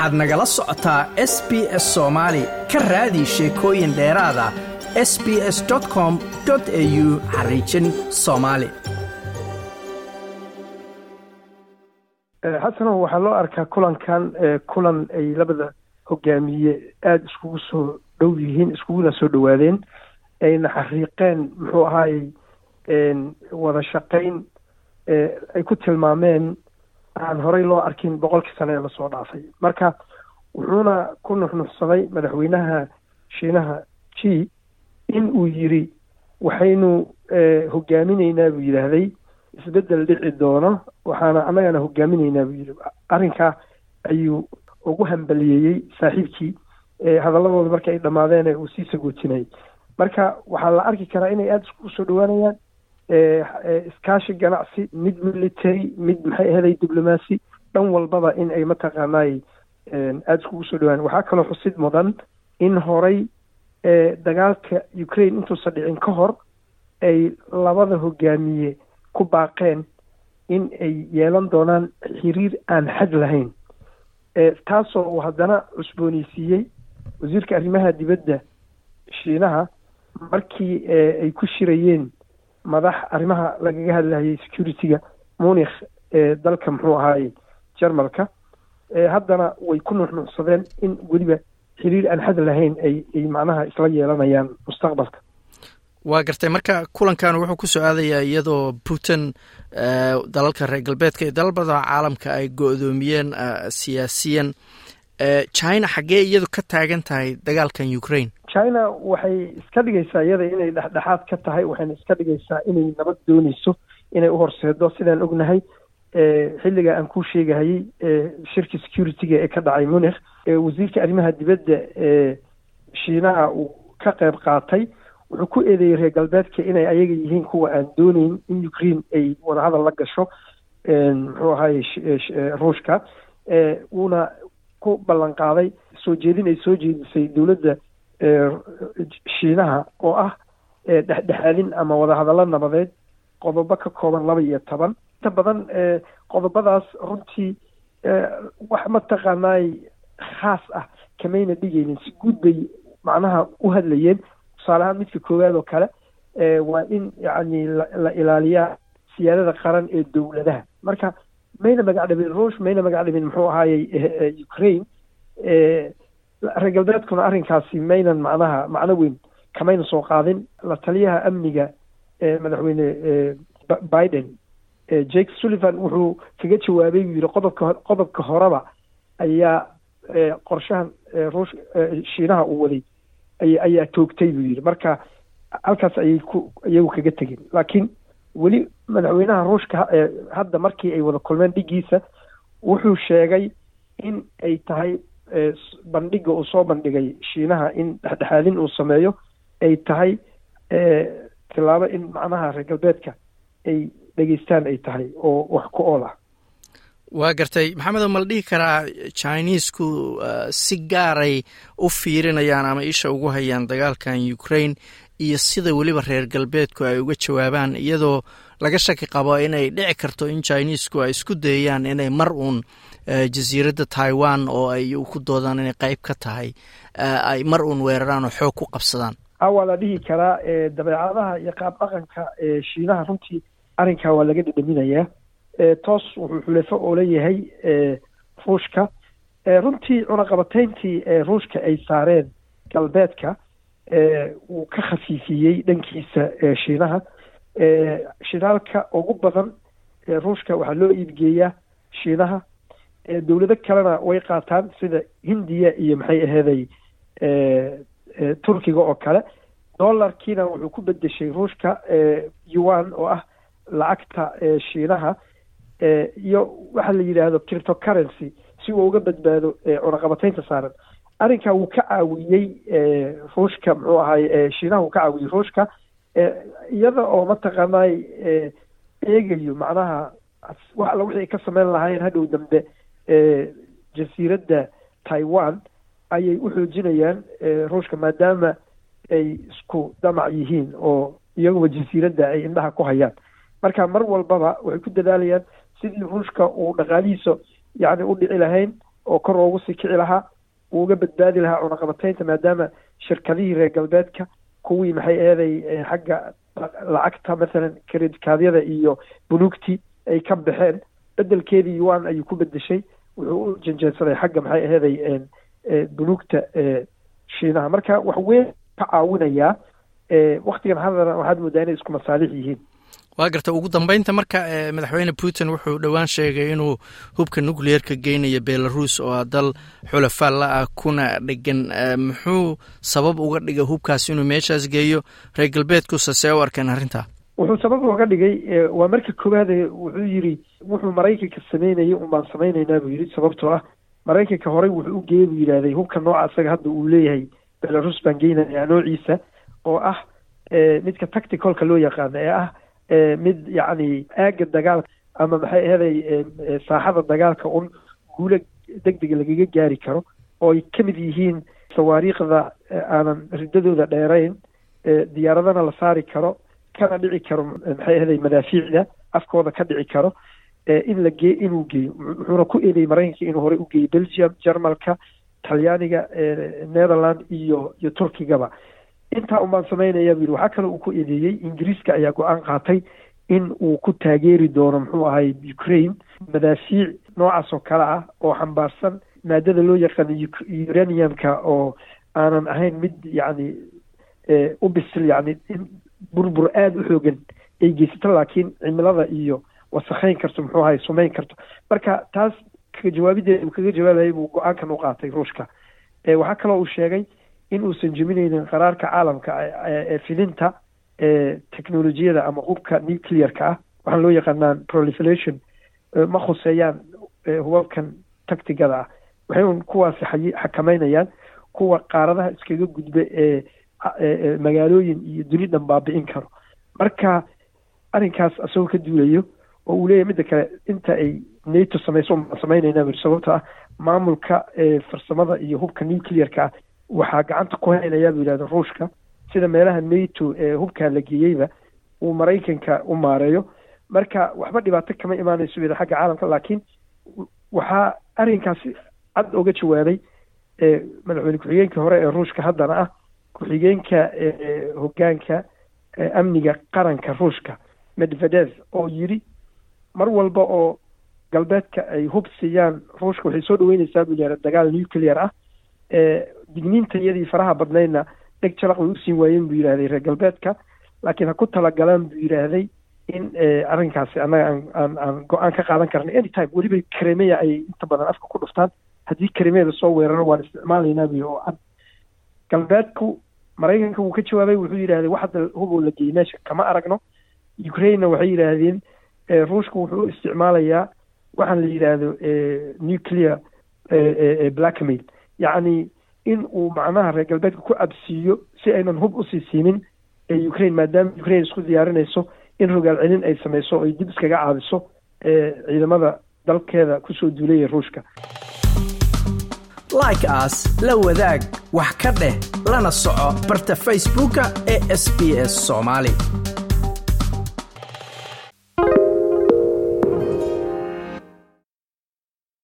waxaad nagala socotaa s b s soomaali ka raadi sheekooyin dheeraada s b s com au xariijin soomaali xasanow waxaa loo arkaa kulankan kulan ay labada hogaamiye aada iskugu soo dhow yihiin iskuguna soo dhowaadeen ayna xariiqeen muxuu ahaayey wada shaqayn ay ku tilmaameen aan horey loo arkin boqolkii sane ee la soo dhaafay. Marka wuxuuna ku nuxnuxsaday madaxweynaha shiinaha g in uu yiri waxaynu hogaaminaynaa buu yidhaahday. Isbeddel dhici doono waxaana annagana hogaaminaynaa buu yidhi. Arrinkaa ayuu ugu hambaliyeeyey saaxiibkii hadalladooda marka ay dhammaadeen uu sii sagoojinayay. Marka waxaa la arki karaa inay aada iskugu soo dhawaanayaan iskaashi ganacsi mid military mid maxay aheeday diblomaasi dhan walbaba in ay mataqaanaay aada iskugu soo dhawaan. Waxaa kaloo xusid mudan in horay dagaalka ukraine intuusan dhicin ka hor ay labada hogaamiye ku baaqeen in ay yeelan doonaan xiriir aan xad lahayn. Taasoo uu haddana cusbooneysiiyey wasiirka arrimaha dibadda shiinaha markii ay ku shirayeen madax arrimaha lagaga hadlayay security-ga munikh ee dalka muxuu ahaaye jarmalka haddana way ku nuxnuxsadeen in weliba xiriir aan xad lahayn ay ay macnaha isla yeelanayaan mustaqbalka. Waa gartay marka kulankan wuxuu ku soo aadayaa iyadoo putin dalalka reer galbeedka iyo dalal badan caalamka ay go-doomiyeen siyaasiyan china xaggee iyadu ka taagan tahay dagaalkan ukraine china waxay iska dhigaysaa iyada inay dhexdhexaad ka tahay waxayna iska dhigaysaa inay nabad dooneyso inay uhorseedo sidaan ognahay xilliga aan kuu sheegahayey shirka security-ga ee ka dhacay munikh wasiirka arrimaha dibadda ee shiinaha uu ka qayb qaatay wuxuu ku eedeeyey reer galbeedka inay ayaga yihiin kuwa aan dooneyn in ukraine ay wadahadal la gasho muxuu ahaye ruushka wuuna ku ballan qaaday soo jeedin ay soo jeedisay dowladda shiinaha oo ah dhexdhexaadin ama wadahadallo nabadeed qodobo ka kooban laba iyo toban. Inta badan qodobadaas runtii wax mataqaanaay khaas ah kamayna dhigaynin. Si guud bay macnaha u hadlayeen. Tusaaleahaan midka koowaad oo kale waa in yacni la ilaaliyaa siyaadada qaran ee dowladaha. Marka mayna magac dhabin ruush mayna magac dhabin muxuu ahaayey ukraine reer galbeedkuna arrinkaasi maynan macnaha macno weyn kamayna soo qaadin. La taliyaha amniga madaxweyne biden jake sullivan wuxuu kaga jawaabay buu yidhi qodobka qodobka horeba ayaa qorshahan ruush shiinaha uu waday ayaa toogtay buu yidhi. Marka halkaas ayay ku iyagu kaga tegin. Laakiin weli madaxweynaha ruushka hadda markii ay wada kulmeen dhigiisa wuxuu sheegay in ay tahay bandhiga uu soo bandhigay shiinaha in dhexdhexaadin uu sameeyo ay tahay tilaabo in macnaha reer galbeedka ay dhegeystaan ay tahay oo wax ku ool ah. Waa gartay maxamedo ma dhihi karaa chinesku si gaaray u fiirinayaan ama isha ugu hayaan dagaalkan ukraine iyo sida weliba reer galbeedku ay uga jawaabaan iyadoo laga shaki qabo inay dhici karto in chinesku ay isku dayayaan inay mar uun jasiiradda taiwan oo ay ku doodaan inay qeyb ka tahay ay mar uun weeraraan oo xoog ku qabsadaan. Waa la dhihi karaa dabeecadaha iyo qaab dhaqanka shiinaha runtii arrinkaa waa laga dhedhaminayaa toos wuxuu xulafo oo leeyahay ruushka. Runtii cunaqabateyntii ruushka ay saareen galbeedka wuu ka khafiifiyey dhankiisa shiinaha shidaalka ugu badan ruushka waxaa loo iibgeeyaa shiinaha dowlado kalena way qaataan sida hindiya iyo maxay aheeday turkiga oo kale. Dollarkiina wuxuu ku bedeshay ruushka yuan oo ah lacagta shiinaha iyo waxa la yidhaahdo cryptocurrency si uu uga badbaado cunaqabateynta saaran. Arrinkaa wuu ka caawiyey ruushka muxuu ahaay shiinaha wuu ka caawiyey ruushka iyada oo mataqaanaay eegayo macnaha wax alla wixii ka sameyn lahaayeen hadhow dambe jasiiradda taiwan ayay u xoojinayaan ruushka maadaama ay isku damac yihiin oo iyaguba jasiiradda ay indhaha ku hayaan. Marka mar walbaba waxay ku dadaalayaan sidii ruushka uu dhaqaalihiisa yacni u dhici lahayn oo kor oogu sii kici lahaa uga badbaadi lahaa cunaqabataynta maadaama shirkadihii reer galbeedka kuwii maxay eeday xagga lacagta mathalan kredikaadyada iyo bunuugtii ay ka baxeen. Bedelkeedii yuan ayuu ku bedeshay wuxuu u janjeedsaday xagga maxay aheeday bunuugta shiinaha. Marka wax weyn ka caawinayaa waktigan hadana waxaad moodaa inay isku masaalix yihiin waa garta ugu dambeynta marka madaxweyne putin wuxuu dhowaan sheegay inuu hubka nucleerka geynayo belarus oo ah dal xulafaa la ah kuna dhegan muxuu sabab uga dhigay hubkaas inuu meeshaas geeyo? Reer galbeedkusa see u arkeen arrintaa. Wuxuu sabab uga dhigay waa marka koowaad wuxuu yidhi wuxuu maraykanka sameynayay un baan samaynaynaa buu yidhi sababtoo ah maraykanka horey wuxuu u geeyey buu yidhahday hubka nooca isaga hadda uu leeyahay belarus baan geynayaa noociisa oo ah midka tacticalka loo yaqaano ee ah mid yacni aagga dagaalka ama maxay aheeday saaxada dagaalka un guulo degdega lagaga gaari karo oo ay ka mid yihiin sawaariikhda aanan riddadooda dheerayn diyaaradana la saari karo kana dhici karo maxay aheeday madaafiicda afkooda ka dhici karo in la gee inuu geeyo. Wuxuuna ku eedeeyey maraykanka inuu horey u geeyo belgium jarmalka talyaaniga netherland iyo iyo turkigaba intaa un baan samaynaya bu yidhi waxaa kaloo uu ku eedeeyey ingiriiska ayaa go'aan qaatay in uu ku taageeri doono muxuu ahay ukraine. Madaafiic noocaas oo kale ah oo xambaarsan maadada loo yaqaano uraniumka oo aanan ahayn mid yacni u bisil yacni in burbur aada u xoogan ay geysato laakiin cimilada iyo wasakhayn karto muxuu ahay sumayn karto. Marka taas kaga jawaabideeda kaga jawaabayay buu go'aankan u qaatay ruushka. Waxaa kaloo uu sheegay in uusan qaraarka caalamka ee filinta technolojiyada ama hubka nuclearka ah. Waxaan loo yaqaanaan proliferation. Ma khuseeyaan hubabkan tactigada ah. Waxay un kuwaasi xakameynayaan kuwa qaaradaha iskaga gudba ee magaalooyin iyo duni dhan baabi'in karo. Marka arrinkaas isagoo ka duulayo oo uu leeyahay midda kale inta ay nato samayso baan samaynayna bui sababto ah maamulka farsamada iyo hubka nuclearka ah waxaa gacanta ku haynayaa buu yidhahda ruushka sida meelaha nato ee hubkaa la geeyeyba uu maraykanka u maareeyo. Marka waxba dhibaato kama imaanayso weda xagga caalamka laakiin waxaa arrinkaasi cad oga jawaabay madaxweyne ku-xigeenka hore ee ruushka haddana ah ku-xigeenka hoggaanka amniga qaranka ruushka medvedev oo yidhi mar walba oo galbeedka ay hub siiyaan ruushka waxay soo dhaweyneysaa buu yidhahda dagaal nuclear ah digniinta iyadii faraha badnaydna dheg jalaq way usiin waayeen buu yidhahday reer galbeedka. Laakiin ha ku talagalaan buu yidhaahday in arrinkaasi annaga aan aan aan go'aan ka qaadan karna anytime weliba karemeya ay inta badan afka ku dhuftaan. Haddii karemeeda soo weeraro waan isticmaalaynaa buy oo cad. Galbeedku maraykanka wuu ka jawaabay wuxuu yidhahday wax hadda huboo la geeyey meesha kama aragno. Ukrainena waxay yidhaahdeen ruushku wuxuu u isticmaalayaa waxaan la yidhaahdo nuclear blackmail. Yacni in uu macnaha reer galbeedka ku absiiyo si aynan hub u sii siinin ukraine maadaama ukraine isku diyaarinayso in rogaal celin ay samayso o ay dib iskaga caabiso ciidamada dalkeeda ku soo duulaya ruushka. Like aas la wadaag wax ka dheh lana soco barta facebooka ee sb s soomaali